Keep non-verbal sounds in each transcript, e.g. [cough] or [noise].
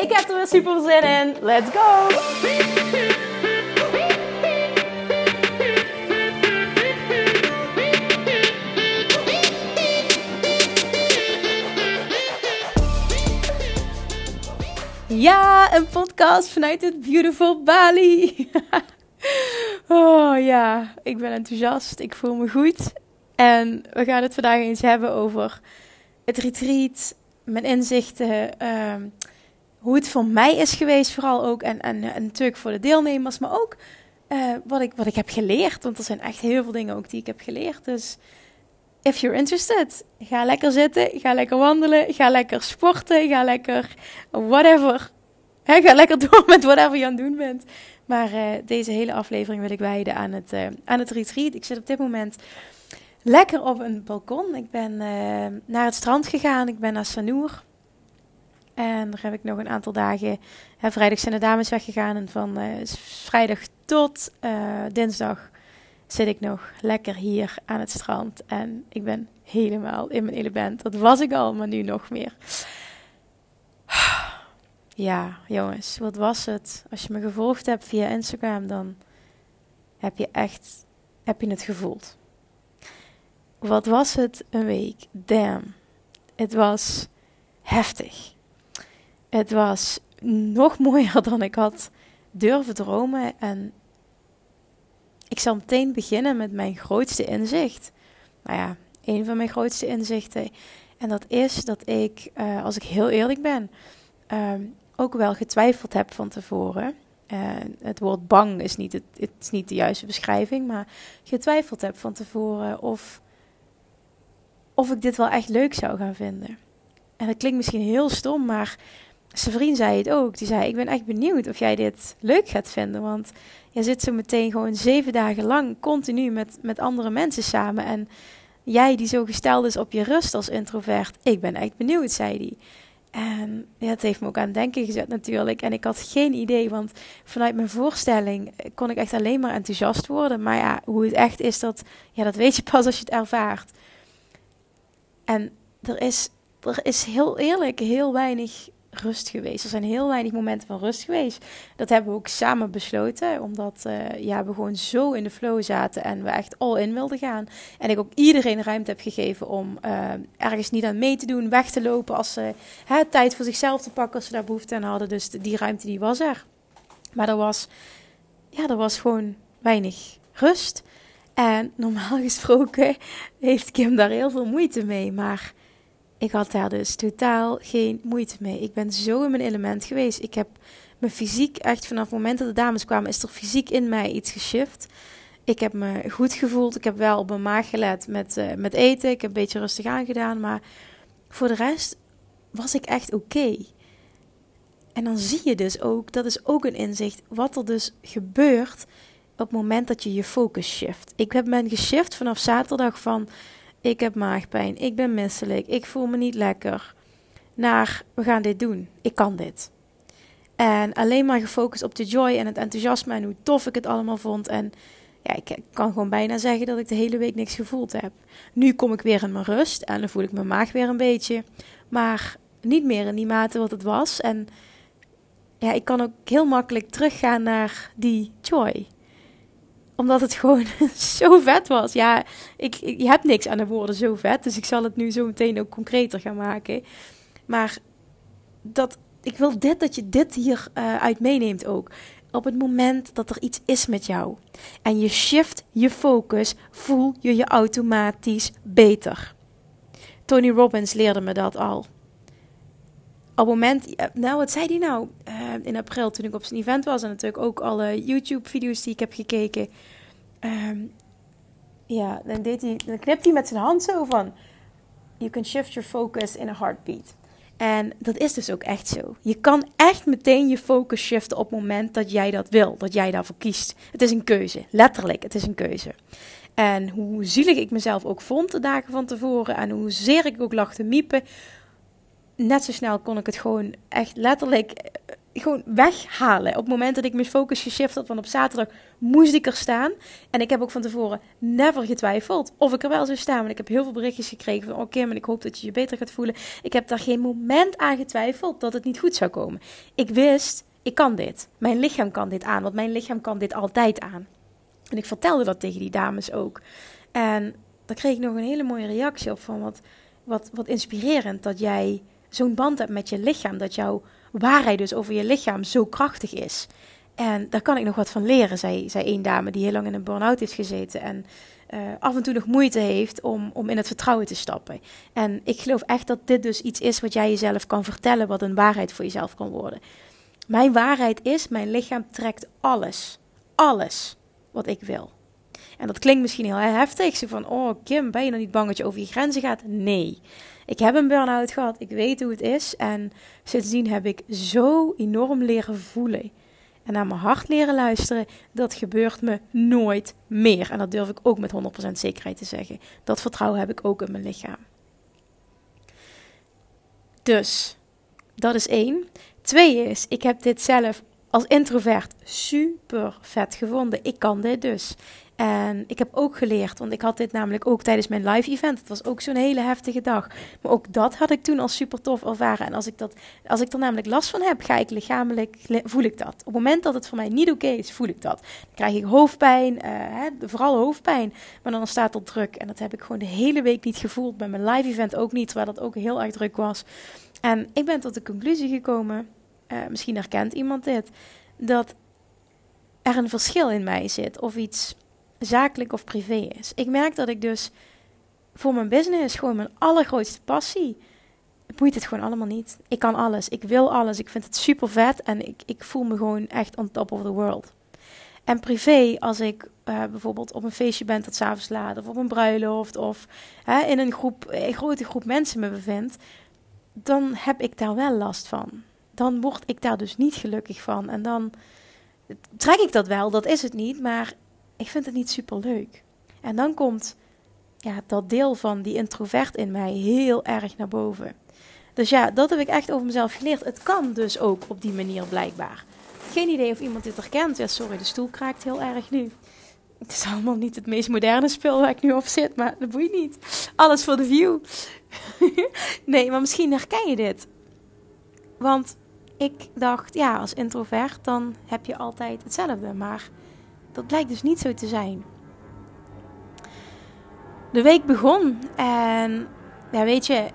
Ik heb er weer super zin in. Let's go! Ja, een podcast vanuit het beautiful Bali. [laughs] oh ja, ik ben enthousiast. Ik voel me goed. En we gaan het vandaag eens hebben over het retreat, mijn inzichten, ehm, hoe het voor mij is geweest, vooral ook. En, en, en natuurlijk voor de deelnemers, maar ook uh, wat, ik, wat ik heb geleerd. Want er zijn echt heel veel dingen ook die ik heb geleerd. Dus if you're interested, ga lekker zitten, ga lekker wandelen, ga lekker sporten, ga lekker whatever. Ga lekker [laughs] door met whatever je aan het doen bent. Maar uh, deze hele aflevering wil ik wijden aan het, uh, aan het retreat. Ik zit op dit moment lekker op een balkon. Ik ben naar het strand gegaan. Ik ben naar Sanour. En daar heb ik nog een aantal dagen. Hè, vrijdag zijn de dames weggegaan. En van vrijdag tot dinsdag zit ik nog lekker hier aan het strand. En ik ben helemaal in mijn element. Dat was ik al, maar nu nog meer. [sighs] Ja, jongens, wat was het? Als je me gevolgd hebt via Instagram, dan heb je echt heb je het gevoeld. Wat was het een week? Damn. Het was heftig. Het was nog mooier [laughs] dan ik had durven dromen. En ik zal meteen beginnen met mijn grootste inzicht. Nou ja, een van mijn grootste inzichten. En dat is dat ik, uh, als ik heel eerlijk ben, uh, ook wel getwijfeld heb van tevoren. Het woord bang is niet, het, het, is niet de juiste beschrijving, maar getwijfeld heb van tevoren of, of ik dit wel echt leuk zou gaan vinden. En dat klinkt misschien heel stom, maar zijn vriend zei het ook. Die zei: Ik ben echt benieuwd of jij dit leuk gaat vinden. Want je zit zo meteen gewoon zeven dagen lang continu met, met andere mensen samen. En jij die zo gesteld is op je rust als introvert. Ik ben echt benieuwd, zei hij. En ja, het heeft me ook aan het denken gezet natuurlijk. En ik had geen idee, want vanuit mijn voorstelling kon ik echt alleen maar enthousiast worden. Maar ja, hoe het echt is, dat, ja, dat weet je pas als je het ervaart. En er is, er is heel eerlijk heel weinig rust geweest. Er zijn heel weinig momenten van rust geweest. Dat hebben we ook samen besloten, omdat uh, ja, we gewoon zo in de flow zaten en we echt all in wilden gaan. En ik ook iedereen ruimte heb gegeven om uh, ergens niet aan mee te doen, weg te lopen als ze hè, tijd voor zichzelf te pakken als ze daar behoefte aan hadden. Dus die ruimte die was er. Maar er was, ja, er was gewoon weinig rust. En normaal [laughs] gesproken heeft Kim daar heel veel moeite mee, maar ik had daar dus totaal geen moeite mee. Ik ben zo in mijn element geweest. Ik heb mijn fysiek echt vanaf het moment dat de dames kwamen, is er fysiek in mij iets geshift. Ik heb me goed gevoeld. Ik heb wel op mijn maag gelet met, uh, met eten. Ik heb een beetje rustig aangedaan. Maar voor de rest was ik echt oké. En dan zie je dus ook, dat is ook een inzicht, wat er dus gebeurt op het moment dat je je focus shift. Ik heb ben geshift vanaf zaterdag van ik heb maagpijn, ik ben misselijk, ik voel me niet lekker. Naar we gaan dit doen, ik kan dit. En alleen maar gefocust op de joy en het enthousiasme en hoe tof ik het allemaal vond. En ja, ik kan gewoon bijna zeggen dat ik de hele week niks gevoeld heb. Nu kom ik weer in mijn rust en dan voel ik mijn maag weer een beetje. Maar niet meer in die mate wat het was. En ja, ik kan ook heel makkelijk teruggaan naar die joy omdat het gewoon [laughs] zo vet was. Ja, ik, je hebt niks aan de woorden zo vet. Dus ik zal het nu zo meteen ook concreter gaan maken. Maar dat, ik wil dit, dat je dit hier uh, uit meeneemt ook. Op het moment dat er iets is met jou en je shift je focus, voel je je automatisch beter. Tony Robbins leerde me dat al. Op het moment, nou wat zei hij nou? Uh, in april toen ik op zijn event was en natuurlijk ook alle YouTube-video's die ik heb gekeken. Um, ja, dan, deed hij, dan knipt hij met zijn hand zo van: You can shift your focus in a heartbeat. En dat is dus ook echt zo. Je kan echt meteen je focus shiften op het moment dat jij dat wil, dat jij daarvoor kiest. Het is een keuze, letterlijk, het is een keuze. En hoe zielig ik mezelf ook vond de dagen van tevoren en hoezeer ik ook lag te miepen, net zo snel kon ik het gewoon echt letterlijk eh, gewoon weghalen. Op het moment dat ik mijn focus geshift had, van op zaterdag moest ik er staan. En ik heb ook van tevoren never getwijfeld of ik er wel zou staan. Want ik heb heel veel berichtjes gekregen van, oké, maar ik hoop dat je je beter gaat voelen. Ik heb daar geen moment aan getwijfeld dat het niet goed zou komen. Ik wist, ik kan dit. Mijn lichaam kan dit aan, want mijn lichaam kan dit altijd aan. En ik vertelde dat tegen die dames ook. En daar kreeg ik nog een hele mooie reactie op van wat, wat, wat inspirerend dat jij zo'n band hebt met je lichaam. Dat jouw waarheid dus over je lichaam zo krachtig is. En daar kan ik nog wat van leren, zei, zei één dame die heel lang in een burn-out heeft gezeten. En uh, af en toe nog moeite heeft om, om in het vertrouwen te stappen. En ik geloof echt dat dit dus iets is wat jij jezelf kan vertellen, wat een waarheid voor jezelf kan worden. Mijn waarheid is, mijn lichaam trekt alles. Alles wat ik wil. En dat klinkt misschien heel heftig. Zo van, oh Kim, ben je dan niet bang dat je over je grenzen gaat? Nee. Ik heb een burn-out gehad. Ik weet hoe het is. En sindsdien heb ik zo enorm leren voelen. En naar mijn hart leren luisteren. Dat gebeurt me nooit meer. En dat durf ik ook met 100% zekerheid te zeggen. Dat vertrouwen heb ik ook in mijn lichaam. Dus, dat is één. Twee is, ik heb dit zelf als introvert super vet gevonden. Ik kan dit dus. En ik heb ook geleerd, want ik had dit namelijk ook tijdens mijn live event. Het was ook zo'n hele heftige dag. Maar ook dat had ik toen als super tof ervaren. En als ik, dat, als ik er namelijk last van heb, ga ik lichamelijk, voel ik dat. Op het moment dat het voor mij niet oké is, voel ik dat. Dan krijg ik hoofdpijn, uh, hè, vooral hoofdpijn. Maar dan staat er druk. En dat heb ik gewoon de hele week niet gevoeld. Bij mijn live event ook niet, terwijl dat ook heel erg druk was. En ik ben tot de conclusie gekomen uh, misschien herkent iemand dit, dat er een verschil in mij zit of iets zakelijk of privé is. Ik merk dat ik dus voor mijn business gewoon mijn allergrootste passie. Boeit het gewoon allemaal niet. Ik kan alles. Ik wil alles. Ik vind het super vet. En ik, ik voel me gewoon echt on top of the world. En privé, als ik uh, bijvoorbeeld op een feestje ben tot s'avonds laat, of op een bruiloft, of in een, groep, een grote groep mensen me bevind, dan heb ik daar wel last van dan word ik daar dus niet gelukkig van. En dan trek ik dat wel, dat is het niet, maar ik vind het niet super leuk. En dan komt ja, dat deel van die introvert in mij heel erg naar boven. Dus ja, dat heb ik echt over mezelf geleerd. Het kan dus ook op die manier blijkbaar. Geen idee of iemand dit herkent. Ja, sorry, de stoel kraakt heel erg nu. Het is allemaal niet het meest moderne spul waar ik nu op zit, maar dat boeit niet. Alles voor de view. [laughs] nee, maar misschien herken je dit. Want ik dacht, ja, als introvert dan heb je altijd hetzelfde. Maar dat blijkt dus niet zo te zijn. De week begon en ja, weet je,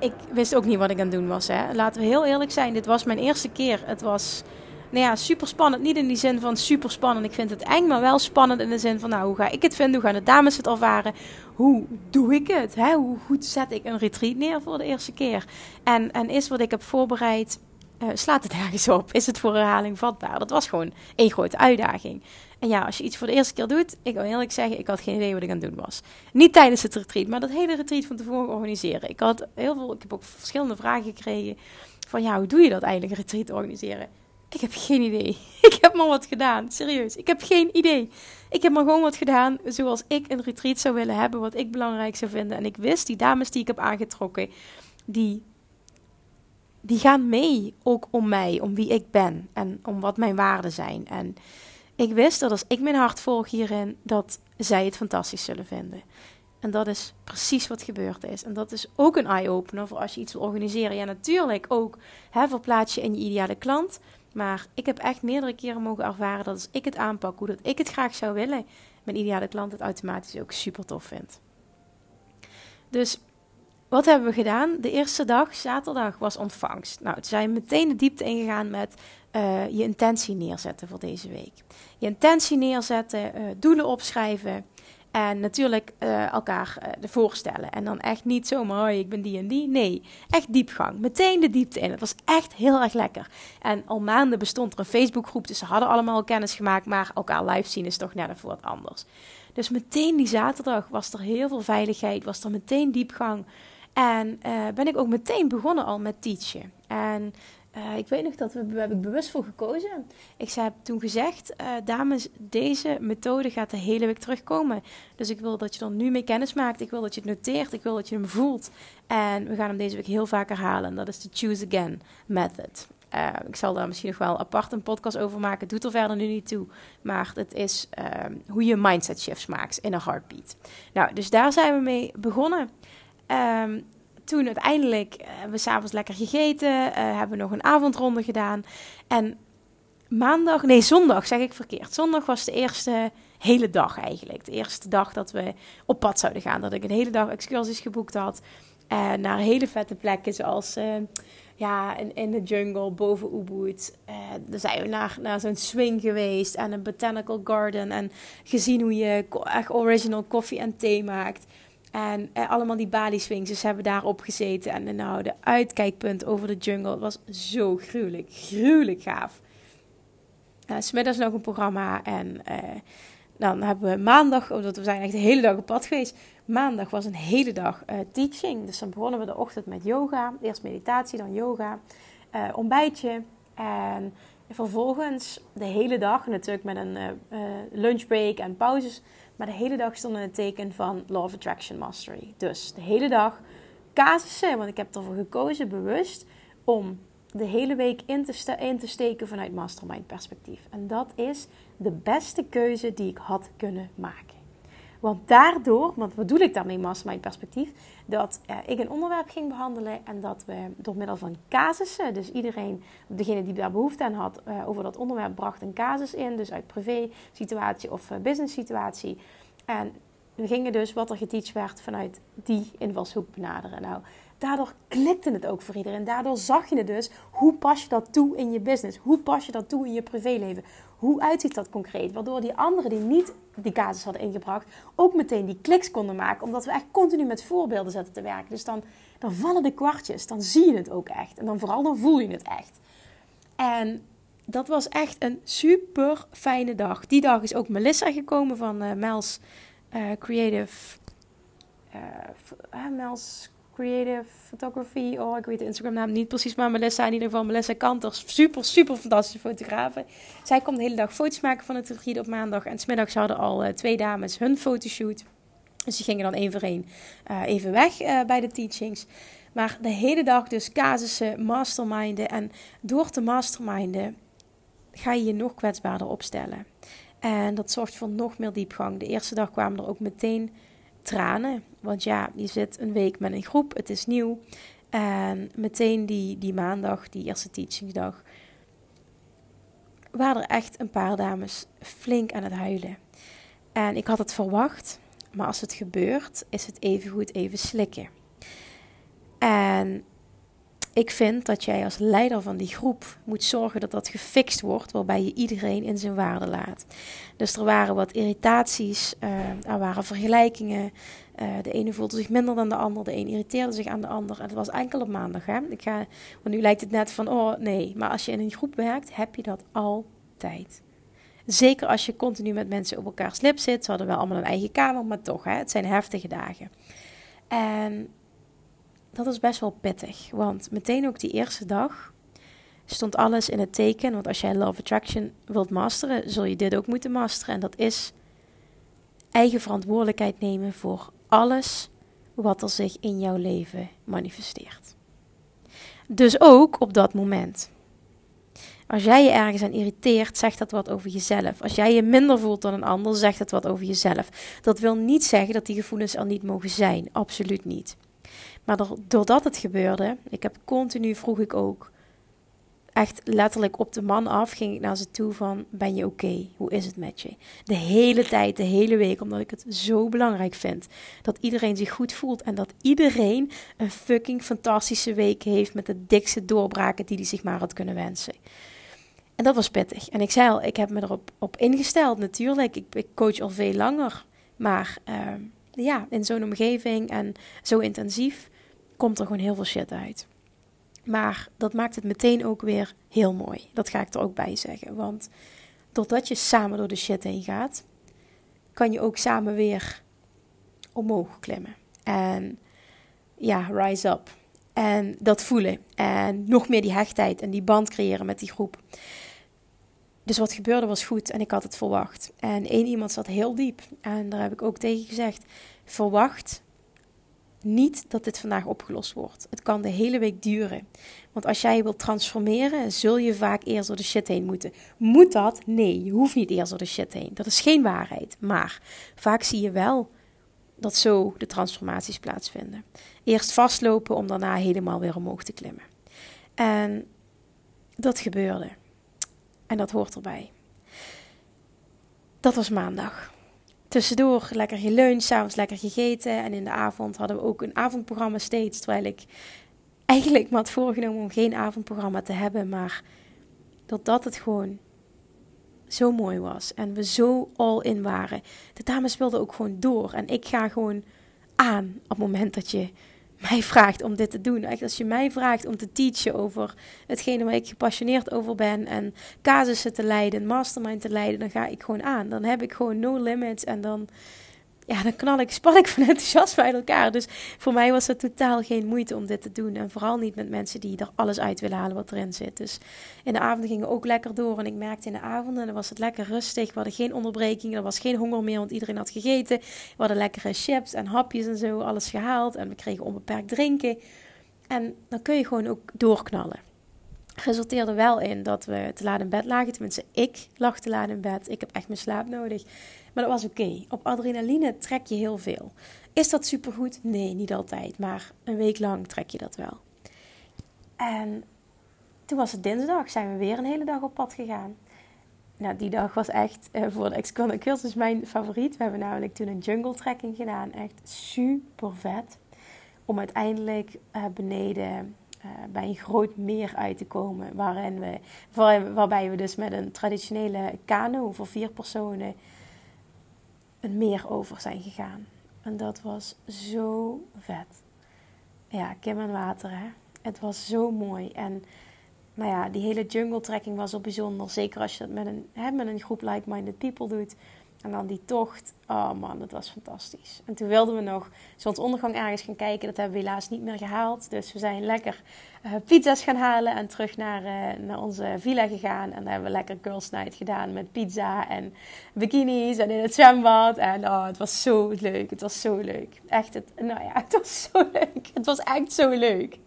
ik wist ook niet wat ik aan het doen was. Hè. Laten we heel eerlijk zijn, dit was mijn eerste keer. Het was nou ja, super spannend. Niet in die zin van super spannend. Ik vind het eng, maar wel spannend in de zin van, nou, hoe ga ik het vinden? Hoe gaan de dames het ervaren? Hoe doe ik het? Hè? Hoe goed zet ik een retreat neer voor de eerste keer? En, en is wat ik heb voorbereid uh, slaat het ergens op? Is het voor herhaling vatbaar? Dat was gewoon één grote uitdaging. En ja, als je iets voor de eerste keer doet, ik wil eerlijk zeggen, ik had geen idee wat ik aan het doen was. Niet tijdens het retreat, maar dat hele retreat van tevoren organiseren. Ik had heel veel, ik heb ook verschillende vragen gekregen van ja, hoe doe je dat eigenlijk, een retreat organiseren? Ik heb geen idee. [laughs] Ik heb maar wat gedaan. Serieus. Ik heb geen idee. Ik heb maar gewoon wat gedaan zoals ik een retreat zou willen hebben. Wat ik belangrijk zou vinden. En ik wist, die dames die ik heb aangetrokken, die die gaan mee ook om mij, om wie ik ben en om wat mijn waarden zijn. En ik wist dat als ik mijn hart volg hierin, dat zij het fantastisch zullen vinden. En dat is precies wat gebeurd is. En dat is ook een eye-opener voor als je iets wil organiseren. Ja, natuurlijk ook hè, verplaats je in je ideale klant. Maar ik heb echt meerdere keren mogen ervaren dat als ik het aanpak, hoe dat ik het graag zou willen, mijn ideale klant het automatisch ook super tof vindt. Dus wat hebben we gedaan? De eerste dag, zaterdag, was ontvangst. Nou, toen zijn we meteen de diepte ingegaan met uh, je intentie neerzetten voor deze week. Je intentie neerzetten, uh, doelen opschrijven en natuurlijk uh, elkaar de voorstellen. En dan echt niet zomaar, oh, ik ben die en die. Nee, echt diepgang. Meteen de diepte in. Het was echt heel erg lekker. En al maanden bestond er een Facebookgroep, dus ze hadden allemaal kennis gemaakt, maar elkaar live zien is toch net even wat anders. Dus meteen die zaterdag was er heel veel veiligheid, was er meteen diepgang. En uh, ben ik ook meteen begonnen al met teachen. En uh, ik weet nog dat we, heb ik bewust voor gekozen. Ik heb toen gezegd, uh, dames, deze methode gaat de hele week terugkomen. Dus ik wil dat je er nu mee kennis maakt. Ik wil dat je het noteert. Ik wil dat je hem voelt. En we gaan hem deze week heel vaak herhalen. Dat is de Choose Again method. Ik zal daar misschien nog wel apart een podcast over maken. Doet er verder nu niet toe. Maar het is hoe je mindset shifts maakt in een heartbeat. Nou, dus daar zijn we mee begonnen. Um, toen uiteindelijk uh, hebben we s'avonds lekker gegeten. Uh, hebben we nog een avondronde gedaan. En maandag, nee, zondag zeg ik verkeerd. Zondag was de eerste hele dag eigenlijk. De eerste dag dat we op pad zouden gaan. Dat ik een hele dag excursies geboekt had. Uh, naar hele vette plekken zoals ja, in, de jungle boven Ubud. Uh, daar zijn we naar, naar zo'n swing geweest en een botanical garden. En gezien hoe je echt original koffie en thee maakt. En eh, allemaal die Bali swings, dus hebben daarop gezeten. En nou, de uitkijkpunt over de jungle was zo gruwelijk, gruwelijk gaaf. Uh, smiddags nog een programma en uh, dan hebben we maandag, omdat we zijn echt de hele dag op pad geweest. Maandag was een hele dag uh, teaching, dus dan begonnen we de ochtend met yoga. Eerst meditatie, dan yoga, ontbijtje en vervolgens de hele dag natuurlijk met een lunchbreak en pauzes maar de hele dag stond in het teken van Law of Attraction Mastery. Dus de hele dag casussen, want ik heb ervoor gekozen bewust om de hele week in te, steken vanuit mastermind perspectief. En dat is de beste keuze die ik had kunnen maken. Want daardoor, want wat bedoel ik daarmee mastermind perspectief? Dat eh, ik een onderwerp ging behandelen en dat we door middel van casussen, dus iedereen, degene die daar behoefte aan had, uh, over dat onderwerp bracht een casus in. Dus uit privé situatie of uh, business situatie. En we gingen dus wat er geteacht werd vanuit die invalshoek benaderen. Nou, daardoor klikte het ook voor iedereen. Daardoor zag je het dus. Hoe pas je dat toe in je business? Hoe pas je dat toe in je privéleven? Hoe uitziet dat concreet? Waardoor die anderen die niet die casus hadden ingebracht, ook meteen die kliks konden maken. Omdat we echt continu met voorbeelden zetten te werken. Dus dan, dan vallen de kwartjes. Dan zie je het ook echt. En dan vooral dan voel je het echt. En dat was echt een super fijne dag. Die dag is ook Melissa gekomen van uh, Mel's uh, Creative. Uh, Mel's Creative Photography. Oh, ik weet de Instagram naam niet precies, maar Melissa in ieder geval. Melissa Kanter, super, super fantastische fotografe. Zij komt de hele dag foto's maken van het retreat op maandag. En smiddags hadden al uh, twee dames hun fotoshoot. Dus die gingen dan één voor één uh, even weg uh, bij de teachings. Maar de hele dag dus casussen, masterminden. En door te masterminden ga je je nog kwetsbaarder opstellen. En dat zorgt voor nog meer diepgang. De eerste dag kwamen er ook meteen tranen. Want ja, je zit een week met een groep, het is nieuw. En meteen die, die maandag, die eerste teachingsdag, waren er echt een paar dames flink aan het huilen. En ik had het verwacht, maar als het gebeurt, is het even goed even slikken. En ik vind dat jij als leider van die groep moet zorgen dat dat gefixt wordt, waarbij je iedereen in zijn waarde laat. Dus er waren wat irritaties, uh, er waren vergelijkingen. Uh, de ene voelde zich minder dan de ander, de een irriteerde zich aan de ander. En het was enkel op maandag. Hè? Ik ga, want nu lijkt het net van, oh nee, maar als je in een groep werkt, heb je dat altijd. Zeker als je continu met mensen op elkaars lip zit. Ze hadden wel allemaal een eigen kamer, maar toch, hè? het zijn heftige dagen. En dat is best wel pittig. Want meteen ook die eerste dag stond alles in het teken. Want als jij Love Attraction wilt masteren, zul je dit ook moeten masteren. En dat is eigen verantwoordelijkheid nemen voor alles wat er zich in jouw leven manifesteert. Dus ook op dat moment. Als jij je ergens aan irriteert, zegt dat wat over jezelf. Als jij je minder voelt dan een ander, zegt dat wat over jezelf. Dat wil niet zeggen dat die gevoelens er niet mogen zijn. Absoluut niet. Maar doordat het gebeurde, ik heb continu vroeg ik ook, echt letterlijk op de man af, ging ik naar ze toe van, ben je oké? Hoe is het met je? De hele tijd, de hele week, omdat ik het zo belangrijk vind dat iedereen zich goed voelt en dat iedereen een fucking fantastische week heeft met de dikste doorbraken die hij zich maar had kunnen wensen. En dat was pittig. En ik zei al, ik heb me erop op ingesteld natuurlijk. Ik, coach al veel langer. Maar uh, ja, in zo'n omgeving en zo intensief komt er gewoon heel veel shit uit. Maar dat maakt het meteen ook weer heel mooi. Dat ga ik er ook bij zeggen. Want doordat je samen door de shit heen gaat, kan je ook samen weer omhoog klimmen. En ja, rise up. En dat voelen. En nog meer die hechtheid en die band creëren met die groep. Dus wat gebeurde was goed en ik had het verwacht. En één iemand zat heel diep. En daar heb ik ook tegen gezegd: verwacht niet dat dit vandaag opgelost wordt. Het kan de hele week duren. Want als jij wilt transformeren, zul je vaak eerst door de shit heen moeten. Moet dat? Nee, je hoeft niet eerst door de shit heen. Dat is geen waarheid. Maar vaak zie je wel dat zo de transformaties plaatsvinden. Eerst vastlopen om daarna helemaal weer omhoog te klimmen. En dat gebeurde. En dat hoort erbij. Dat was maandag. Tussendoor lekker geleund, s'avonds lekker gegeten. En in de avond hadden we ook een avondprogramma steeds. Terwijl ik eigenlijk me had voorgenomen om geen avondprogramma te hebben. Maar dat het gewoon zo mooi was. En we zo all in waren. De dames wilden ook gewoon door. En ik ga gewoon aan op het moment dat je mij vraagt om dit te doen. Echt, als je mij vraagt om te teachen over hetgene waar ik gepassioneerd over ben en casussen te leiden, mastermind te leiden, dan ga ik gewoon aan. Dan heb ik gewoon no limits en dan ja, dan knal ik, span ik van enthousiasme uit elkaar. Dus voor mij was het totaal geen moeite om dit te doen. En vooral niet met mensen die er alles uit willen halen wat erin zit. Dus in de avond gingen ook lekker door. En ik merkte in de avonden, dan was het lekker rustig. We hadden geen onderbreking, er was geen honger meer, want iedereen had gegeten. We hadden lekkere chips en hapjes en zo, alles gehaald. En we kregen onbeperkt drinken. En dan kun je gewoon ook doorknallen resulteerde wel in dat we te laat in bed lagen. Tenminste, ik lag te laat in bed. Ik heb echt mijn slaap nodig. Maar dat was oké. Op adrenaline trek je heel veel. Is dat supergoed? Nee, niet altijd. Maar een week lang trek je dat wel. En toen was het dinsdag. Zijn we weer een hele dag op pad gegaan. Nou, die dag was echt uh, voor de Excursus cursus mijn favoriet. We hebben namelijk toen een jungle trekking gedaan. Echt super vet. Om uiteindelijk uh, beneden bij een groot meer uit te komen. Waarin we, waar, waarbij we dus met een traditionele kano voor vier personen een meer over zijn gegaan. En dat was zo vet. Ja, Kim en water, hè. Het was zo mooi. En nou ja, die hele jungle trekking was ook bijzonder. Zeker als je dat met een, hè, met een groep like-minded people doet. En dan die tocht. Oh man, dat was fantastisch. En toen wilden we nog zonsondergang ergens gaan kijken. Dat hebben we helaas niet meer gehaald. Dus we zijn lekker uh, pizza's gaan halen en terug naar, uh, naar onze villa gegaan. En dan hebben we lekker girls night gedaan met pizza en bikinis en in het zwembad. En oh, het was zo leuk. Het was zo leuk. Echt, het, nou ja, [laughs] het was zo leuk. Het was echt zo leuk.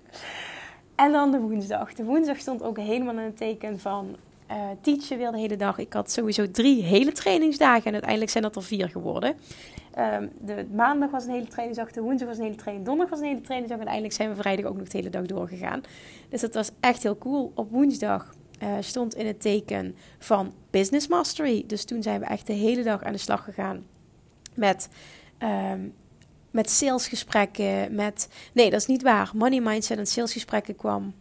En dan de woensdag. De woensdag stond ook helemaal in het teken van uh, teachen weer de hele dag. Ik had sowieso drie hele trainingsdagen en uiteindelijk zijn dat er vier geworden. Um, de maandag was een hele trainingsdag, de woensdag was een hele training, donderdag was een hele trainingsdag en uiteindelijk zijn we vrijdag ook nog de hele dag doorgegaan. Dus dat was echt heel cool. Op woensdag uh, stond in het teken van Business Mastery. Dus toen zijn we echt de hele dag aan de slag gegaan met um, met salesgesprekken, met... Nee, dat is niet waar. Money Mindset en salesgesprekken kwam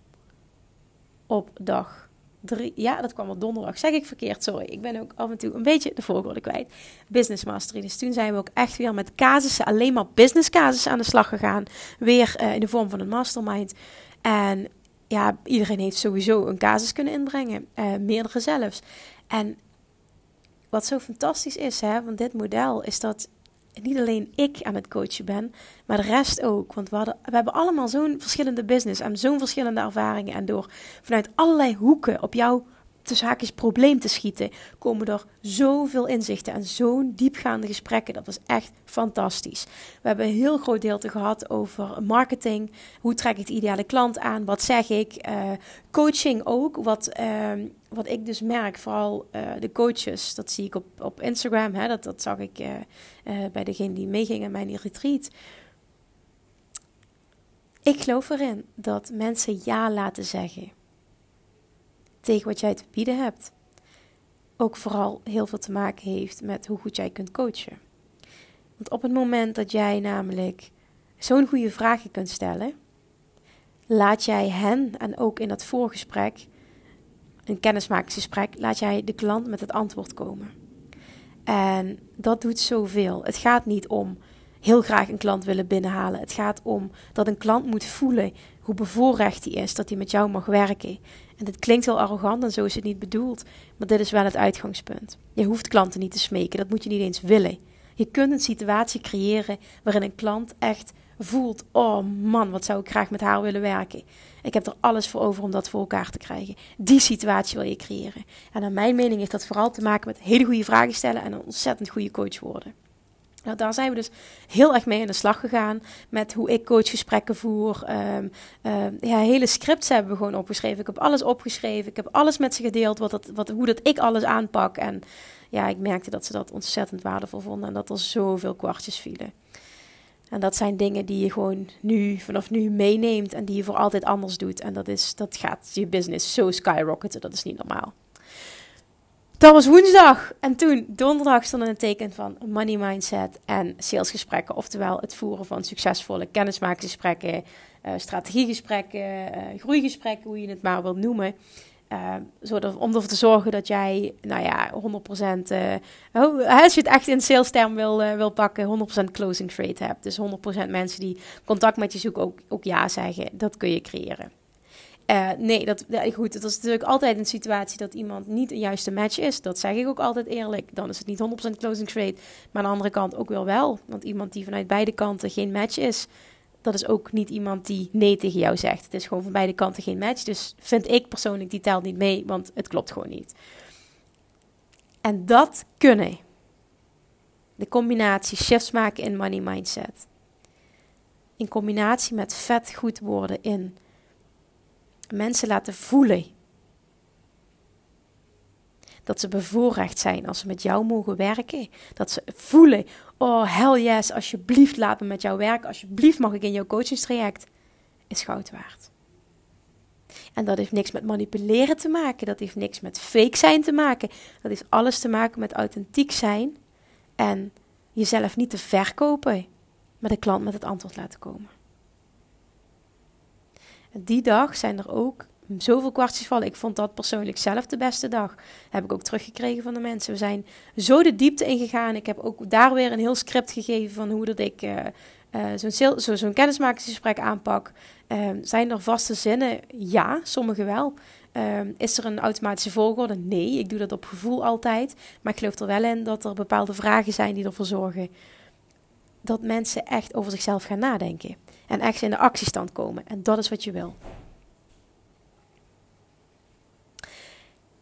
op dag drie, ja, dat kwam op donderdag. Zeg ik verkeerd, sorry. Ik ben ook af en toe een beetje de volgorde kwijt. Business Mastery. Dus toen zijn we ook echt weer met casussen, alleen maar business casussen aan de slag gegaan. Weer uh, in de vorm van een mastermind. En ja, iedereen heeft sowieso een casus kunnen inbrengen. Uh, meerdere zelfs. En wat zo fantastisch is hè, van dit model, is dat niet alleen ik aan het coachen ben, maar de rest ook. Want we, hadden, hebben allemaal zo'n verschillende business en zo'n verschillende ervaringen. En door vanuit allerlei hoeken op jouw haakjes probleem te schieten, komen er zoveel inzichten en zo'n diepgaande gesprekken. Dat was echt fantastisch. We hebben een heel groot deel te gehad over marketing. Hoe trek ik de ideale klant aan? Wat zeg ik? Uh, coaching ook. Wat, uh, wat ik dus merk, vooral uh, de coaches, dat zie ik op, op Instagram. Hè, dat, dat zag ik bij degene die meeging in mijn retreat. Ik geloof erin dat mensen ja laten zeggen tegen wat jij te bieden hebt. Ook vooral heel veel te maken heeft met hoe goed jij kunt coachen. Want op het moment dat jij namelijk zo'n goede vragen kunt stellen, laat jij hen, en ook in dat voorgesprek, een kennismakingsgesprek, laat jij de klant met het antwoord komen. En dat doet zoveel. Het gaat niet om heel graag een klant willen binnenhalen. Het gaat om dat een klant moet voelen hoe bevoorrecht hij is dat hij met jou mag werken. En dit klinkt heel arrogant en zo is het niet bedoeld, maar dit is wel het uitgangspunt. Je hoeft klanten niet te smeken, dat moet je niet eens willen. Je kunt een situatie creëren waarin een klant echt voelt: oh man, wat zou ik graag met haar willen werken. Ik heb er alles voor over om dat voor elkaar te krijgen. Die situatie wil je creëren. En naar mijn mening heeft dat vooral te maken met hele goede vragen stellen en een ontzettend goede coach worden. Nou, daar zijn we dus heel erg mee aan de slag gegaan. Met hoe ik coachgesprekken voer. Um, ja, hele scripts hebben we gewoon opgeschreven. Ik heb alles opgeschreven. Ik heb alles met ze gedeeld. Wat dat, wat, hoe dat ik alles aanpak. En ja, ik merkte dat ze dat ontzettend waardevol vonden. En dat er zoveel kwartjes vielen. En dat zijn dingen die je gewoon nu, vanaf nu meeneemt. En die je voor altijd anders doet. En dat, is, dat gaat je business zo skyrocketen. Dat is niet normaal. Dat was woensdag. En toen, donderdag, stond een teken van money mindset en salesgesprekken. Oftewel het voeren van succesvolle kennismakingsgesprekken, uh, strategiegesprekken, uh, groeigesprekken, hoe je het maar wilt noemen. Uh, om ervoor te zorgen dat jij, nou ja, 100%, uh, als je het echt in sales term wil, uh, wil pakken, 100% closing rate hebt. Dus 100% mensen die contact met je zoeken ook, ook ja zeggen. Dat kun je creëren. Nee, dat, goed, het is natuurlijk altijd een situatie dat iemand niet een juiste match is. Dat zeg ik ook altijd eerlijk. Dan is het niet 100% closing rate. Maar aan de andere kant ook wel wel. Want iemand die vanuit beide kanten geen match is, dat is ook niet iemand die nee tegen jou zegt. Het is gewoon van beide kanten geen match. Dus vind ik persoonlijk, die telt niet mee, want het klopt gewoon niet. En dat kunnen. De combinatie shifts maken in money mindset. In combinatie met vet goed worden in mensen laten voelen. Dat ze bevoorrecht zijn als ze met jou mogen werken. Dat ze voelen, oh hell yes, alsjeblieft laat me met jou werken. Alsjeblieft mag ik in jouw coachingstraject. Is goud waard. En dat heeft niks met manipuleren te maken. Dat heeft niks met fake zijn te maken. Dat heeft alles te maken met authentiek zijn. En jezelf niet te verkopen. Maar de klant met het antwoord laten komen die dag zijn er ook zoveel kwartjes vallen. Ik vond dat persoonlijk zelf de beste dag. Heb ik ook teruggekregen van de mensen. We zijn zo de diepte ingegaan. Ik heb ook daar weer een heel script gegeven van hoe dat ik uh, uh, zo'n zo, kennismakingsgesprek aanpak. Uh, zijn er vaste zinnen? Ja, sommige wel. Ehm, is er een automatische volgorde? Nee, ik doe dat op gevoel altijd. Maar ik geloof er wel in dat er bepaalde vragen zijn die ervoor zorgen dat mensen echt over zichzelf gaan nadenken. En echt in de actiestand komen. En dat is wat je wil.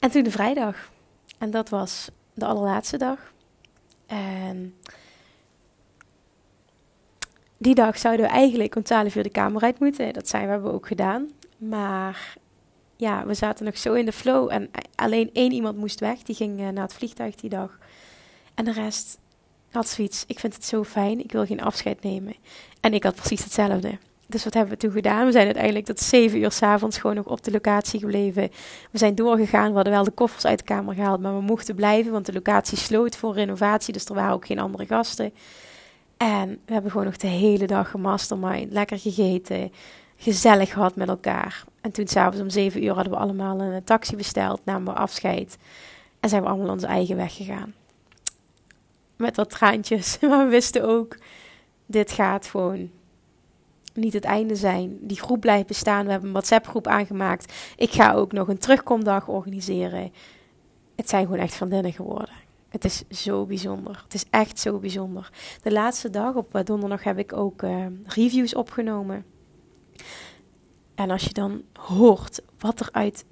En toen de vrijdag. En dat was de allerlaatste dag. En die dag zouden we eigenlijk om 12 uur de kamer uit moeten. Dat zijn we hebben we ook gedaan. Maar ja, we zaten nog zo in de flow. En alleen één iemand moest weg. Die ging uh, naar het vliegtuig die dag. En de rest had zoiets. Ik vind het zo fijn. Ik wil geen afscheid nemen. En ik had precies hetzelfde. Dus wat hebben we toen gedaan? We zijn uiteindelijk tot zeven uur s'avonds gewoon nog op de locatie gebleven. We zijn doorgegaan. We hadden wel de koffers uit de kamer gehaald, maar we mochten blijven, want de locatie sloot voor renovatie. Dus er waren ook geen andere gasten. En we hebben gewoon nog de hele dag gemastermind, lekker gegeten, gezellig gehad met elkaar. En toen s'avonds om zeven uur hadden we allemaal een taxi besteld, namen we afscheid. En zijn we allemaal onze eigen weg gegaan. Met wat traantjes, [laughs] maar we wisten ook, dit gaat gewoon niet het einde zijn. Die groep blijft bestaan. We hebben een WhatsApp-groep aangemaakt. Ik ga ook nog een terugkomdag organiseren. Het zijn gewoon echt vriendinnen geworden. Het is zo bijzonder. Het is echt zo bijzonder. De laatste dag, op eh, donderdag, heb ik ook uh, reviews opgenomen. En als je dan hoort wat er uit,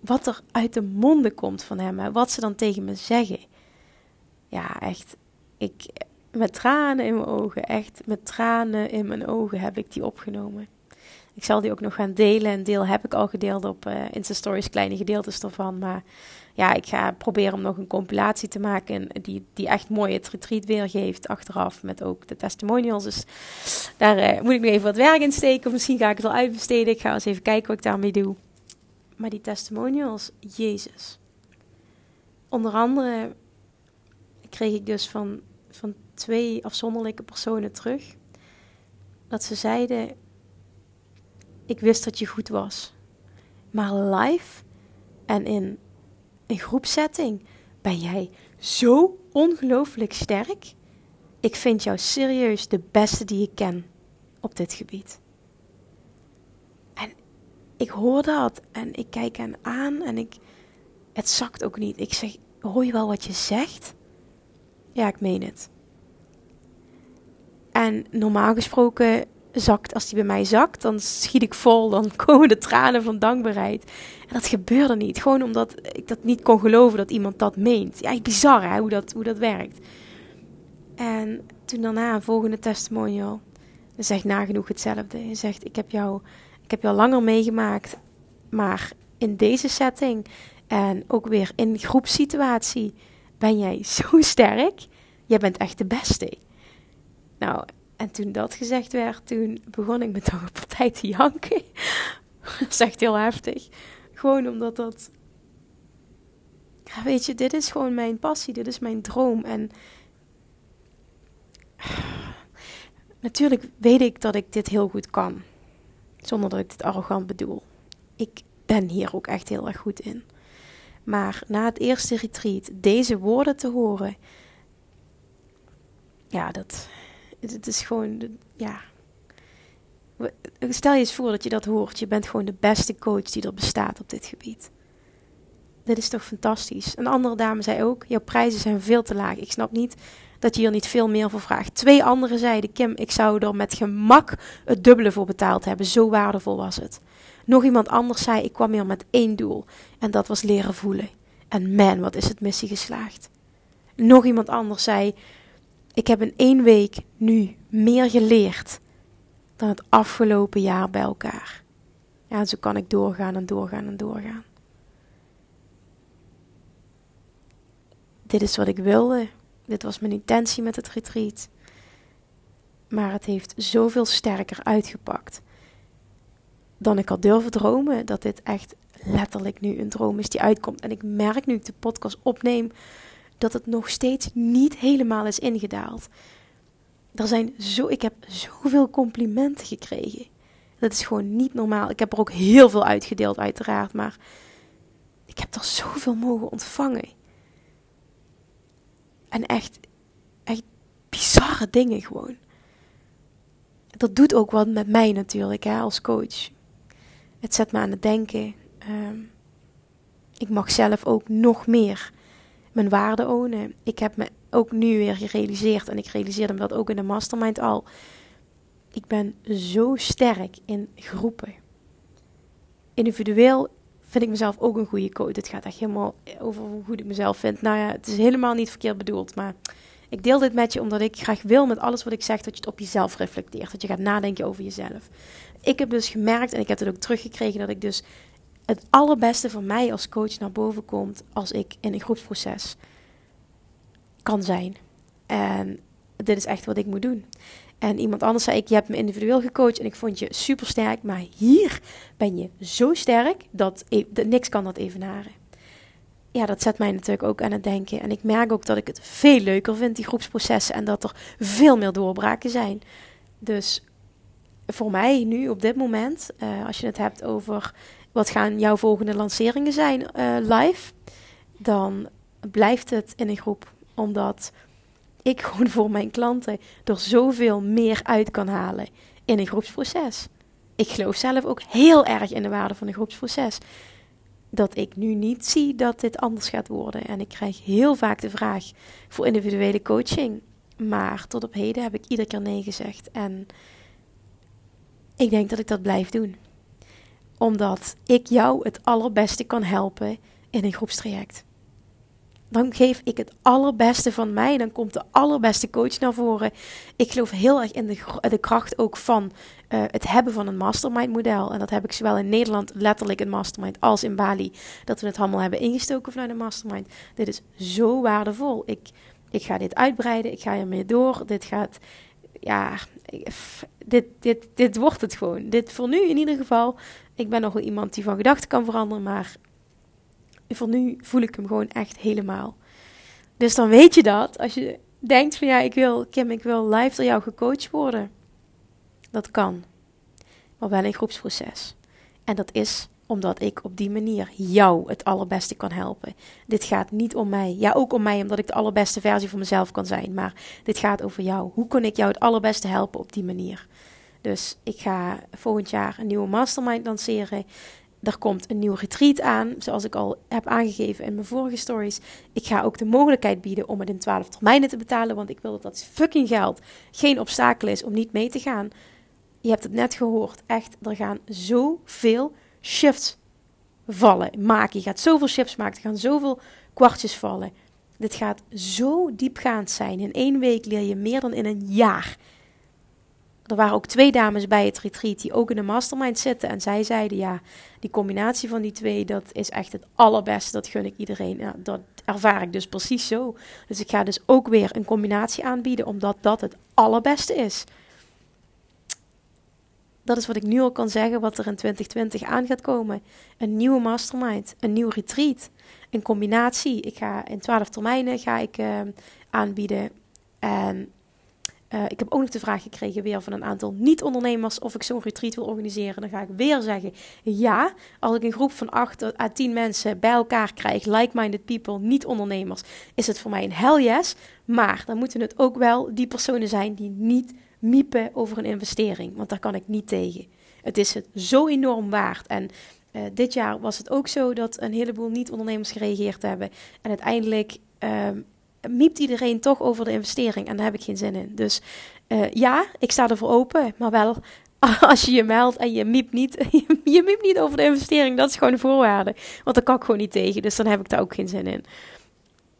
wat er uit de monden komt van hem, wat ze dan tegen me zeggen. Ja, echt. Ik, met tranen in mijn ogen, echt met tranen in mijn ogen heb ik die opgenomen. Ik zal die ook nog gaan delen. Een deel heb ik al gedeeld op uh, Insta Stories, kleine gedeeltes ervan. Maar ja, ik ga proberen om nog een compilatie te maken die, die echt mooi het retreat weergeeft achteraf. Met ook de testimonials. Dus daar uh, moet ik nog even wat werk in steken. Of misschien ga ik het al uitbesteden. Ik ga eens even kijken wat ik daarmee doe. Maar die testimonials, Jezus. Onder andere kreeg ik dus van twee afzonderlijke personen terug. Dat ze zeiden: Ik wist dat je goed was. Maar live en in een groepsetting ben jij zo ongelooflijk sterk. Ik vind jou serieus de beste die ik ken op dit gebied. En ik hoor dat en ik kijk hen aan en ik, het zakt ook niet. Ik zeg, hoor je wel wat je zegt? Ja, ik meen het. En normaal gesproken zakt, als die bij mij zakt, dan schiet ik vol, dan [laughs] komen de tranen van dankbaarheid. En dat gebeurde niet, gewoon omdat ik dat niet kon geloven dat iemand dat meent. Ja, bizar hè, hoe dat, hoe dat werkt. En toen daarna een volgende testimonial, dan zegt nagenoeg hetzelfde. Hij zegt, ik heb jou, ik heb jou langer meegemaakt, maar in deze setting en ook weer in groepssituatie ben jij zo [laughs] sterk. Jij bent echt de beste. Nou, en toen dat gezegd werd, toen begon ik met een partij te janken. [laughs] dat is echt heel heftig. Gewoon omdat dat... Ja, weet je, dit is gewoon mijn passie. Dit is mijn droom. En... [sighs] Natuurlijk weet ik dat ik dit heel goed kan. Zonder dat ik dit arrogant bedoel. Ik ben hier ook echt heel erg goed in. Maar na het eerste retreat deze woorden te horen, ja, dat, het is gewoon, ja. Stel je eens voor dat je dat hoort. Je bent gewoon de beste coach die er bestaat op dit gebied. Dit is toch fantastisch. Een andere dame zei ook: Jouw prijzen zijn veel te laag. Ik snap niet dat je hier niet veel meer voor vraagt. Twee anderen zeiden: Kim, ik zou er met gemak het dubbele voor betaald hebben. Zo waardevol was het. Nog iemand anders zei: Ik kwam hier met één doel. En dat was leren voelen. En man, wat is het missie geslaagd. Nog iemand anders zei: Ik heb in één week nu meer geleerd dan het afgelopen jaar bij elkaar. Ja, zo kan ik doorgaan en doorgaan en doorgaan. Dit is wat ik wilde. Dit was mijn intentie met het retreat. Maar het heeft zoveel sterker uitgepakt dan ik had durven dromen. Dat dit echt letterlijk nu een droom is die uitkomt. En ik merk nu ik de podcast opneem dat het nog steeds niet helemaal is ingedaald. Er zijn zo, ik heb zoveel complimenten gekregen. Dat is gewoon niet normaal. Ik heb er ook heel veel uitgedeeld, uiteraard. Maar ik heb er zoveel mogen ontvangen. En echt, echt bizarre dingen gewoon. Dat doet ook wat met mij natuurlijk, hè, als coach. Het zet me aan het denken. Ehm, ik mag zelf ook nog meer mijn waarde ownen. Ik heb me ook nu weer gerealiseerd, en ik realiseerde me dat ook in de mastermind al. Ik ben zo sterk in groepen. Individueel vind ik mezelf ook een goede coach. Het gaat echt helemaal over hoe goed ik mezelf vind. Nou ja, het is helemaal niet verkeerd bedoeld, maar ik deel dit met je omdat ik graag wil met alles wat ik zeg dat je het op jezelf reflecteert. Dat je gaat nadenken over jezelf. Ik heb dus gemerkt, en ik heb het ook teruggekregen, dat ik dus het allerbeste van mij als coach naar boven komt als ik in een groepsproces kan zijn. En dit is echt wat ik moet doen. En iemand anders zei ik, je hebt me individueel gecoacht en ik vond je super sterk, maar hier ben je zo sterk dat, e- dat niks kan dat evenaren. Ja, dat zet mij natuurlijk ook aan het denken. En ik merk ook dat ik het veel leuker vind, die groepsprocessen, en dat er veel meer doorbraken zijn. Dus voor mij nu op dit moment, uh, als je het hebt over wat gaan jouw volgende lanceringen zijn uh, live, dan blijft het in een groep. Omdat ik [laughs] gewoon voor mijn klanten er zoveel meer uit kan halen in een groepsproces. Ik geloof zelf ook heel erg in de waarde van een groepsproces. Dat ik nu niet zie dat dit anders gaat worden. En ik krijg heel vaak de vraag voor individuele coaching. Maar tot op heden heb ik iedere keer nee gezegd. En ik denk dat ik dat blijf doen. Omdat ik jou het allerbeste kan helpen in een groepstraject. Dan geef ik het allerbeste van mij. Dan komt de allerbeste coach naar voren. Ik geloof heel erg in de, de kracht ook van uh, het hebben van een mastermind model. En dat heb ik zowel in Nederland letterlijk een mastermind als in Bali. Dat we het allemaal hebben ingestoken vanuit een mastermind. Dit is zo waardevol. Ik, ik ga dit uitbreiden. Ik ga ermee door. Dit gaat ja, dit, dit, dit wordt het gewoon. Dit voor nu in ieder geval. Ik ben nog wel iemand die van gedachten kan veranderen, maar voor nu voel ik hem gewoon echt helemaal. Dus dan weet je dat. Als je denkt van ja, ik wil, Kim, ik wil live door jou gecoacht worden. Dat kan. Maar wel een groepsproces. En dat is omdat ik op die manier jou het allerbeste kan helpen. Dit gaat niet om mij. Ja, ook om mij, omdat ik de allerbeste versie van mezelf kan zijn. Maar dit gaat over jou. Hoe kan ik jou het allerbeste helpen op die manier? Dus ik ga volgend jaar een nieuwe mastermind lanceren. Er komt een nieuw retreat aan, zoals ik al heb aangegeven in mijn vorige stories. Ik ga ook de mogelijkheid bieden om het in 12 termijnen te betalen, want ik wil dat dat fucking geld geen obstakel is om niet mee te gaan. je hebt het net gehoord. Echt, er gaan zoveel shifts vallen, maken. Je gaat zoveel shifts maken. Er gaan zoveel kwartjes vallen. Dit gaat zo diepgaand zijn. In één week leer je meer dan in een jaar. Er waren ook twee dames bij het retreat die ook in de mastermind zitten. En zij zeiden, ja, die combinatie van die twee, dat is echt het allerbeste. Dat gun ik iedereen. Ja, dat ervaar ik dus precies zo. Dus ik ga dus ook weer een combinatie aanbieden, omdat dat het allerbeste is. Dat is wat ik nu al kan zeggen, wat er in 2020 aan gaat komen. Een nieuwe mastermind, een nieuw retreat, een combinatie. Ik ga in 12 termijnen ga ik, uh, aanbieden. En uh, ik heb ook nog de vraag gekregen weer van een aantal niet-ondernemers of ik zo'n retreat wil organiseren. Dan ga ik weer zeggen ja. Als ik een groep van 8 à 10 mensen bij elkaar krijg, like-minded people, niet-ondernemers, is het voor mij een hell yes. Maar dan moeten het ook wel die personen zijn die niet miepen over een investering. Want daar kan ik niet tegen. Het is het zo enorm waard. En uh, dit jaar was het ook zo dat een heleboel niet-ondernemers gereageerd hebben. En uiteindelijk um, miept iedereen toch over de investering. En daar heb ik geen zin in. Dus uh, ja, ik sta ervoor open. Maar wel [laughs] als je je meldt en je miept niet, [laughs] je miept niet over de investering. Dat is gewoon een voorwaarde. Want daar kan ik gewoon niet tegen. Dus dan heb ik daar ook geen zin in.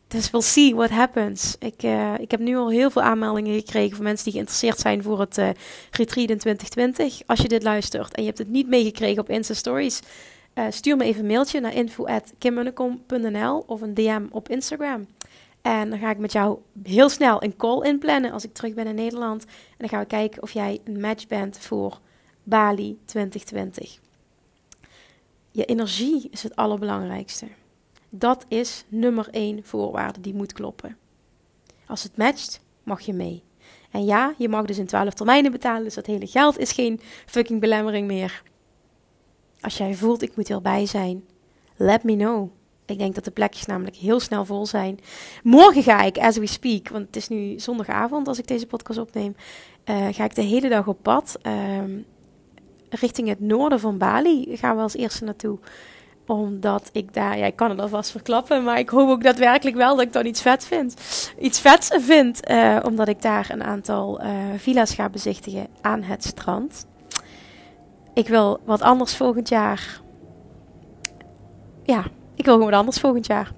Dus we'll see what happens. Ik, uh, ik heb nu al heel veel aanmeldingen gekregen van mensen die geïnteresseerd zijn voor het uh, retreat in 2020. Als je dit luistert en je hebt het niet meegekregen op Insta Stories, stuur me even een mailtje naar info.kimmunnekom.nl of een DM op Instagram. En dan ga ik met jou heel snel een call inplannen als ik terug ben in Nederland. En dan gaan we kijken of jij een match bent voor Bali 2020. Je energie is het allerbelangrijkste. Dat is nummer één voorwaarde die moet kloppen. Als het matcht, mag je mee. En ja, je mag dus in 12 termijnen betalen, dus dat hele geld is geen fucking belemmering meer. Als jij voelt, ik moet hierbij zijn, let me know. Ik denk dat de plekjes namelijk heel snel vol zijn. Morgen ga ik, as we speak, want het is nu zondagavond als ik deze podcast opneem, uh, ga ik de hele dag op pad. Uh, richting het noorden van Bali gaan we als eerste naartoe omdat ik daar, ja, ik kan het alvast verklappen, maar ik hoop ook daadwerkelijk wel dat ik dan iets vet vind. Iets vets vind, uh, omdat ik daar een aantal uh, villa's ga bezichtigen aan het strand. Ik wil wat anders volgend jaar. Ja, ik wil gewoon wat anders volgend jaar.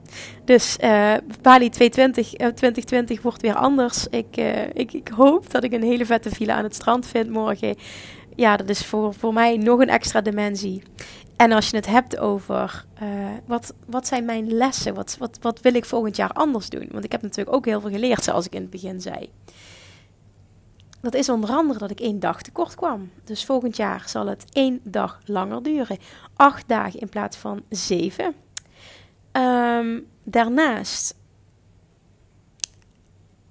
Dus uh, Bali 220, 2020 wordt weer anders. Ik, ik, ik hoop dat ik een hele vette villa aan het strand vind morgen. Ja, dat is voor, voor mij nog een extra dimensie. En als je het hebt over wat, wat zijn mijn lessen? Wat, wat, wat wil ik volgend jaar anders doen? Want ik heb natuurlijk ook heel veel geleerd, zoals ik in het begin zei. Dat is onder andere dat ik één dag tekort kwam. Dus volgend jaar zal het één dag langer duren. Acht dagen in plaats van zeven. Um, daarnaast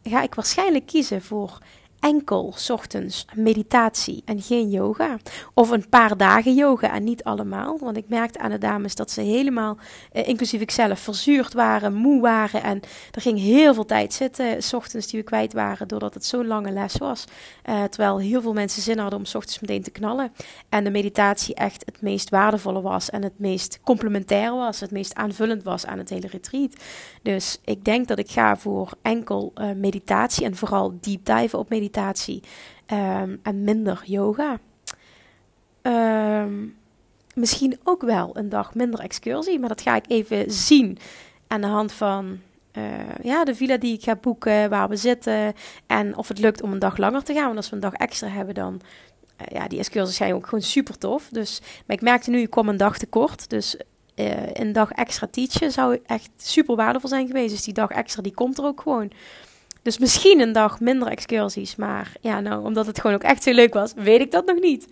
ga ik waarschijnlijk kiezen voor enkel ochtends meditatie en geen yoga. Of een paar dagen yoga en niet allemaal. Want ik merkte aan de dames dat ze helemaal, eh, inclusief ikzelf, verzuurd waren, moe waren. En er ging heel veel tijd zitten, s ochtends die we kwijt waren, doordat het zo'n lange les was. Uh, terwijl heel veel mensen zin hadden om s ochtends meteen te knallen. En de meditatie echt het meest waardevolle was en het meest complementair was, het meest aanvullend was aan het hele retreat. Dus ik denk dat ik ga voor enkel meditatie en vooral deep dive op meditatie meditatie um, en minder yoga. Um, misschien ook wel een dag minder excursie, maar dat ga ik even zien aan de hand van uh, ja, de villa die ik ga boeken, waar we zitten en of het lukt om een dag langer te gaan. Want als we een dag extra hebben, dan uh, ja, die excursies zijn ook gewoon super tof. Dus, maar ik merkte nu, ik kom een dag tekort. Dus uh, een dag extra teachen zou echt super waardevol zijn geweest. Dus die dag extra, die komt er ook gewoon. Dus misschien een dag minder excursies. Maar ja, nou, omdat het gewoon ook echt zo leuk was, weet ik dat nog niet.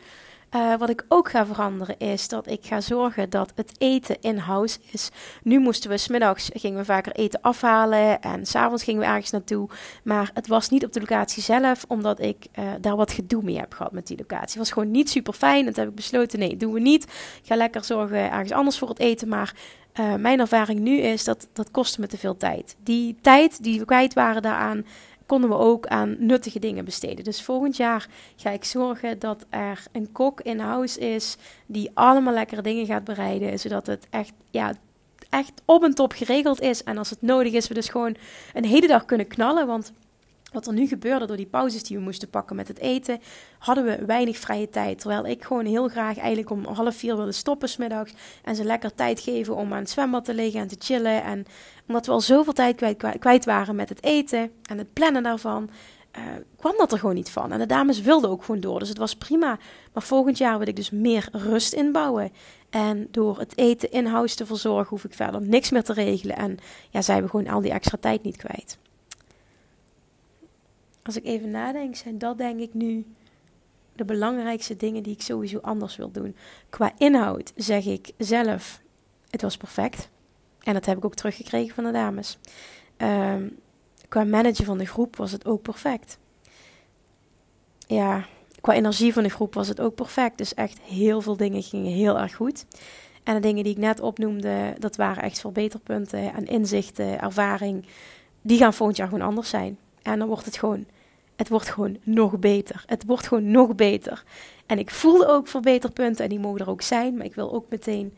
Uh, wat ik ook ga veranderen is dat ik ga zorgen dat het eten in-house is. Nu moesten we smiddags gingen we vaker eten afhalen en s'avonds gingen we ergens naartoe. Maar het was niet op de locatie zelf, omdat ik uh, daar wat gedoe mee heb gehad met die locatie. Het was gewoon niet super fijn. Toen heb ik besloten, nee, doen we niet. Ik ga lekker zorgen ergens anders voor het eten. Maar uh, mijn ervaring nu is dat dat kostte me te veel tijd. Die tijd die we kwijt waren daaraan, konden we ook aan nuttige dingen besteden. Dus volgend jaar ga ik zorgen dat er een kok in huis is die allemaal lekkere dingen gaat bereiden, zodat het echt, ja, echt op en top geregeld is. En als het nodig is, we dus gewoon een hele dag kunnen knallen. Want wat er nu gebeurde door die pauzes die we moesten pakken met het eten, hadden we weinig vrije tijd. Terwijl ik gewoon heel graag eigenlijk om half vier wilde stoppen smiddags. En ze lekker tijd geven om aan het zwembad te liggen en te chillen. En omdat we al zoveel tijd kwijt, kwijt waren met het eten en het plannen daarvan, uh, kwam dat er gewoon niet van. En de dames wilden ook gewoon door, dus het was prima. Maar volgend jaar wil ik dus meer rust inbouwen. En door het eten in-house te verzorgen, hoef ik verder niks meer te regelen. En ja, zij hebben gewoon al die extra tijd niet kwijt. Als ik even nadenk, zijn dat denk ik nu de belangrijkste dingen die ik sowieso anders wil doen. Qua inhoud zeg ik zelf, het was perfect. En dat heb ik ook teruggekregen van de dames. Um, qua manager van de groep was het ook perfect. Ja, qua energie van de groep was het ook perfect. Dus echt heel veel dingen gingen heel erg goed. En de dingen die ik net opnoemde, dat waren echt verbeterpunten en inzichten, ervaring. Die gaan volgend jaar gewoon anders zijn. En dan wordt het gewoon, het wordt gewoon nog beter. Het wordt gewoon nog beter. En ik voelde ook verbeterpunten en die mogen er ook zijn. Maar ik wil ook meteen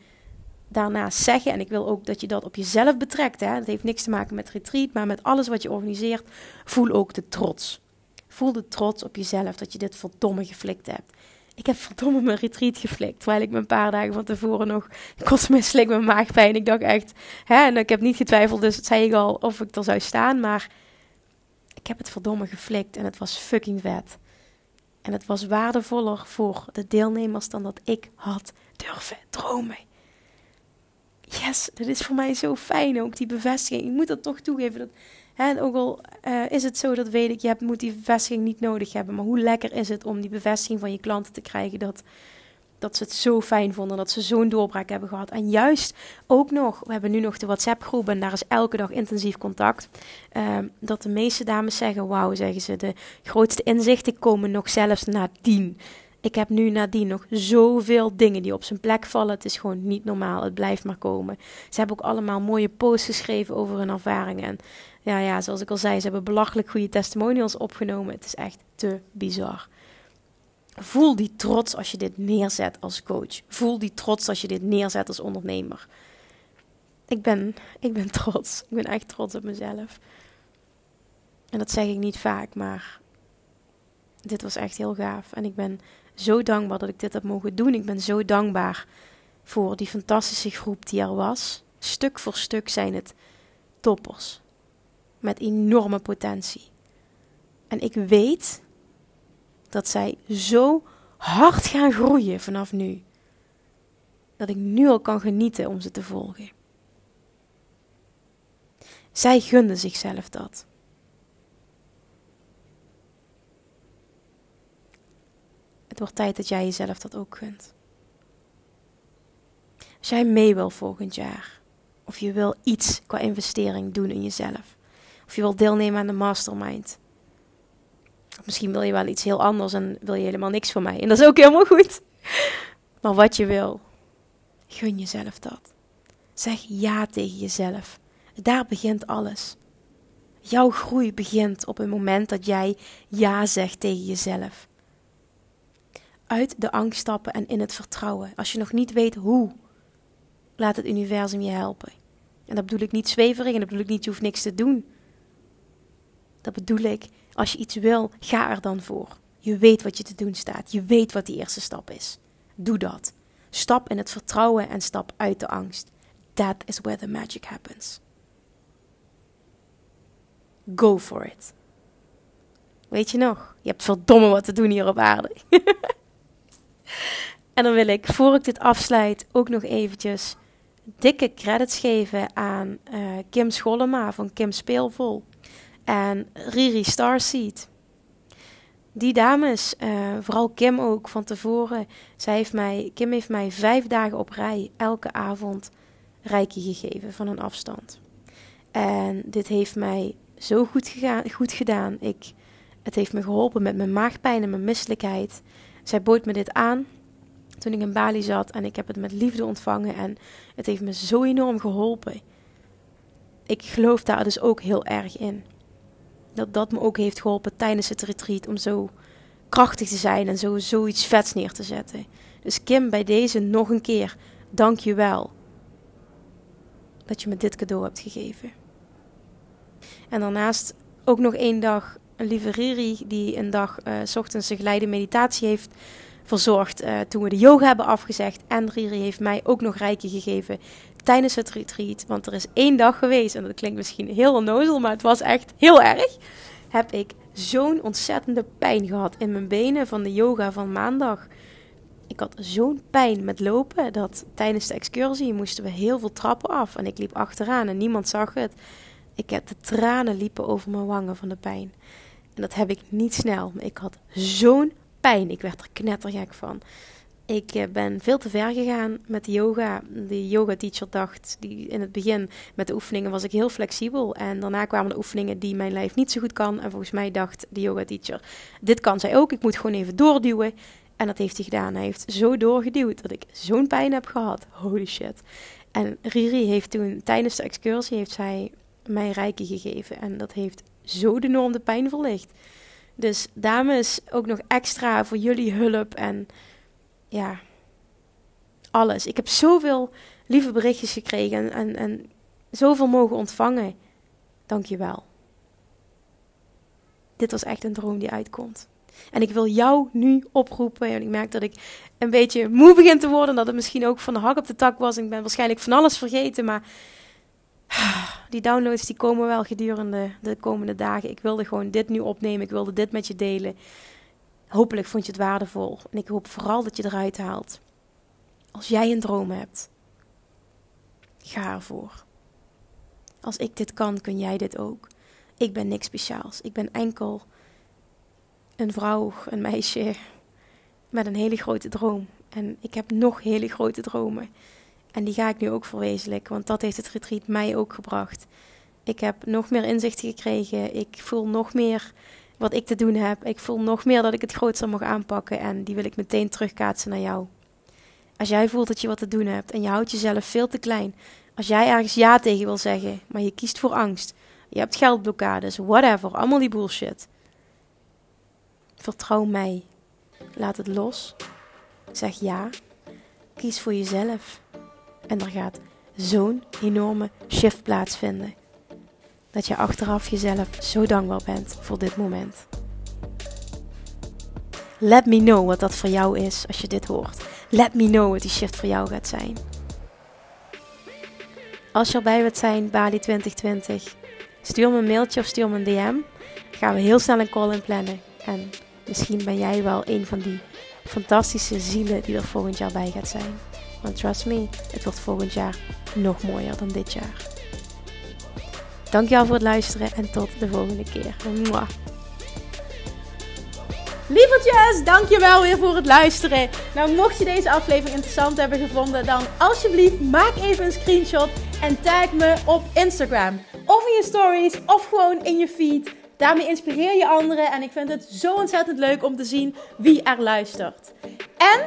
daarnaast zeggen, en ik wil ook dat je dat op jezelf betrekt. Hè? Dat heeft niks te maken met retreat, maar met alles wat je organiseert. Voel ook de trots. Voel de trots op jezelf dat je dit verdomme geflikt hebt. Ik heb verdomme mijn retreat geflikt. Terwijl ik me een paar dagen van tevoren nog kotsmisselijk mijn maagpijn. Ik dacht echt, hè, en ik heb niet getwijfeld, dus zei ik al of ik er zou staan. Maar ik heb het verdomme geflikt en het was fucking vet. En het was waardevoller voor de deelnemers dan dat ik had durven dromen yes, dat is voor mij zo fijn ook, die bevestiging. Ik moet dat toch toegeven. Dat, hè, ook al uh, is het zo, dat weet ik, je moet die bevestiging niet nodig hebben. Maar hoe lekker is het om die bevestiging van je klanten te krijgen dat, dat ze het zo fijn vonden, dat ze zo'n doorbraak hebben gehad. En juist ook nog, we hebben nu nog de WhatsApp-groep en daar is elke dag intensief contact. Uh, dat de meeste dames zeggen, wauw, zeggen ze, de grootste inzichten komen nog zelfs nadien ik heb nu nadien nog zoveel dingen die op zijn plek vallen. Het is gewoon niet normaal. Het blijft maar komen. Ze hebben ook allemaal mooie posts geschreven over hun ervaringen. En ja, ja, zoals ik al zei, ze hebben belachelijk goede testimonials opgenomen. Het is echt te bizar. Voel die trots als je dit neerzet als coach. Voel die trots als je dit neerzet als ondernemer. Ik ben, ik ben trots. Ik ben echt trots op mezelf. En dat zeg ik niet vaak, maar dit was echt heel gaaf. En ik ben zo dankbaar dat ik dit heb mogen doen. Ik ben zo dankbaar voor die fantastische groep die er was. Stuk voor stuk zijn het toppers. Met enorme potentie. En ik weet dat zij zo hard gaan groeien vanaf nu. Dat ik nu al kan genieten om ze te volgen. Zij gunden zichzelf dat. Het wordt tijd dat jij jezelf dat ook gunt. Als jij mee wil volgend jaar, of je wil iets qua investering doen in jezelf, of je wil deelnemen aan de mastermind. Misschien wil je wel iets heel anders en wil je helemaal niks van mij. En dat is ook helemaal goed. [laughs] Maar wat je wil, gun jezelf dat. Zeg ja tegen jezelf. Daar begint alles. Jouw groei begint op het moment dat jij ja zegt tegen jezelf uit de angst stappen en in het vertrouwen. Als je nog niet weet hoe, laat het universum je helpen. En dat bedoel ik niet zweverig en dat bedoel ik niet, je hoeft niks te doen. Dat bedoel ik, als je iets wil, ga er dan voor. Je weet wat je te doen staat. Je weet wat die eerste stap is. Doe dat. Stap in het vertrouwen en stap uit de angst. That is where the magic happens. Go for it. Weet je nog? Je hebt verdomme wat te doen hier op aarde. [laughs] En dan wil ik, voor ik dit afsluit, ook nog eventjes dikke credits geven aan uh, Kim Schollema van Kim Speelvol en Riri Starseed. Die dames, uh, vooral Kim ook van tevoren, zij heeft mij, Kim heeft mij vijf dagen op rij elke avond reiki gegeven van een afstand. En dit heeft mij zo goed, gegaan, goed gedaan. Ik, het heeft me geholpen met mijn maagpijn en mijn misselijkheid. Zij bood me dit aan toen ik in Bali zat en ik heb het met liefde ontvangen en het heeft me zo enorm geholpen. Ik geloof daar dus ook heel erg in. Dat dat me ook heeft geholpen tijdens het retreat om zo krachtig te zijn en zo zoiets vets neer te zetten. Dus Kim, bij deze nog een keer, dank je wel dat je me dit cadeau hebt gegeven. En daarnaast ook nog één dag een lieve Riri die een dag s ochtends een geleide meditatie heeft verzorgd uh, toen we de yoga hebben afgezegd. En Riri heeft mij ook nog rijken gegeven tijdens het retreat. Want er is één dag geweest, en dat klinkt misschien heel onnozel, maar het was echt heel erg. Heb ik zo'n ontzettende pijn gehad in mijn benen van de yoga van maandag. Ik had zo'n pijn met lopen dat tijdens de excursie moesten we heel veel trappen af. En ik liep achteraan en niemand zag het. Ik heb de tranen liepen over mijn wangen van de pijn. En dat heb ik niet snel. Ik had zo'n pijn. Ik werd er knettergek van. Ik eh, ben veel te ver gegaan met yoga. De yoga teacher dacht, die in het begin met de oefeningen was ik heel flexibel. En daarna kwamen de oefeningen die mijn lijf niet zo goed kan. En volgens mij dacht de yoga teacher, dit kan zij ook. Ik moet gewoon even doorduwen. En dat heeft hij gedaan. Hij heeft zo doorgeduwd dat ik zo'n pijn heb gehad. Holy shit. En Riri heeft toen tijdens de excursie heeft zij mij rijken gegeven. En dat heeft zo de norm de pijn verlicht. Dus dames, ook nog extra voor jullie hulp en ja, alles. Ik heb zoveel lieve berichtjes gekregen en, en, en zoveel mogen ontvangen. Dank je wel. Dit was echt een droom die uitkomt. En ik wil jou nu oproepen. En ik merk dat ik een beetje moe begin te worden. Dat het misschien ook van de hak op de tak was. Ik ben waarschijnlijk van alles vergeten. Maar [sighs] die downloads die komen wel gedurende de komende dagen. Ik wilde gewoon dit nu opnemen. Ik wilde dit met je delen. Hopelijk vond je het waardevol. En ik hoop vooral dat je eruit haalt. Als jij een droom hebt, ga ervoor. Als ik dit kan, kun jij dit ook. Ik ben niks speciaals. Ik ben enkel een vrouw, een meisje met een hele grote droom. En ik heb nog hele grote dromen. En die ga ik nu ook verwezenlijken, want dat heeft het retreat mij ook gebracht. Ik heb nog meer inzicht gekregen. Ik voel nog meer wat ik te doen heb. Ik voel nog meer dat ik het grootste mag aanpakken en die wil ik meteen terugkaatsen naar jou. Als jij voelt dat je wat te doen hebt en je houdt jezelf veel te klein, als jij ergens ja tegen wil zeggen, maar je kiest voor angst, je hebt geldblokkades, whatever, allemaal die bullshit. Vertrouw mij. Laat het los. Zeg ja. Kies voor jezelf. En er gaat zo'n enorme shift plaatsvinden. Dat je achteraf jezelf zo dankbaar bent voor dit moment. Let me know wat dat voor jou is als je dit hoort. Let me know wat die shift voor jou gaat zijn. Als je erbij wilt zijn, Bali 2020, stuur me een mailtje of stuur me een DM. gaan we heel snel een call in plannen. En misschien ben jij wel een van die fantastische zielen die er volgend jaar bij gaat zijn. Want trust me, het wordt volgend jaar nog mooier dan dit jaar. Dankjewel voor het luisteren en tot de volgende keer. Mwah. Lievertjes, dankjewel weer voor het luisteren. Nou, mocht je deze aflevering interessant hebben gevonden, dan alsjeblieft maak even een screenshot en tag me op Instagram. Of in je stories, of gewoon in je feed. Daarmee inspireer je anderen en ik vind het zo ontzettend leuk om te zien wie er luistert. En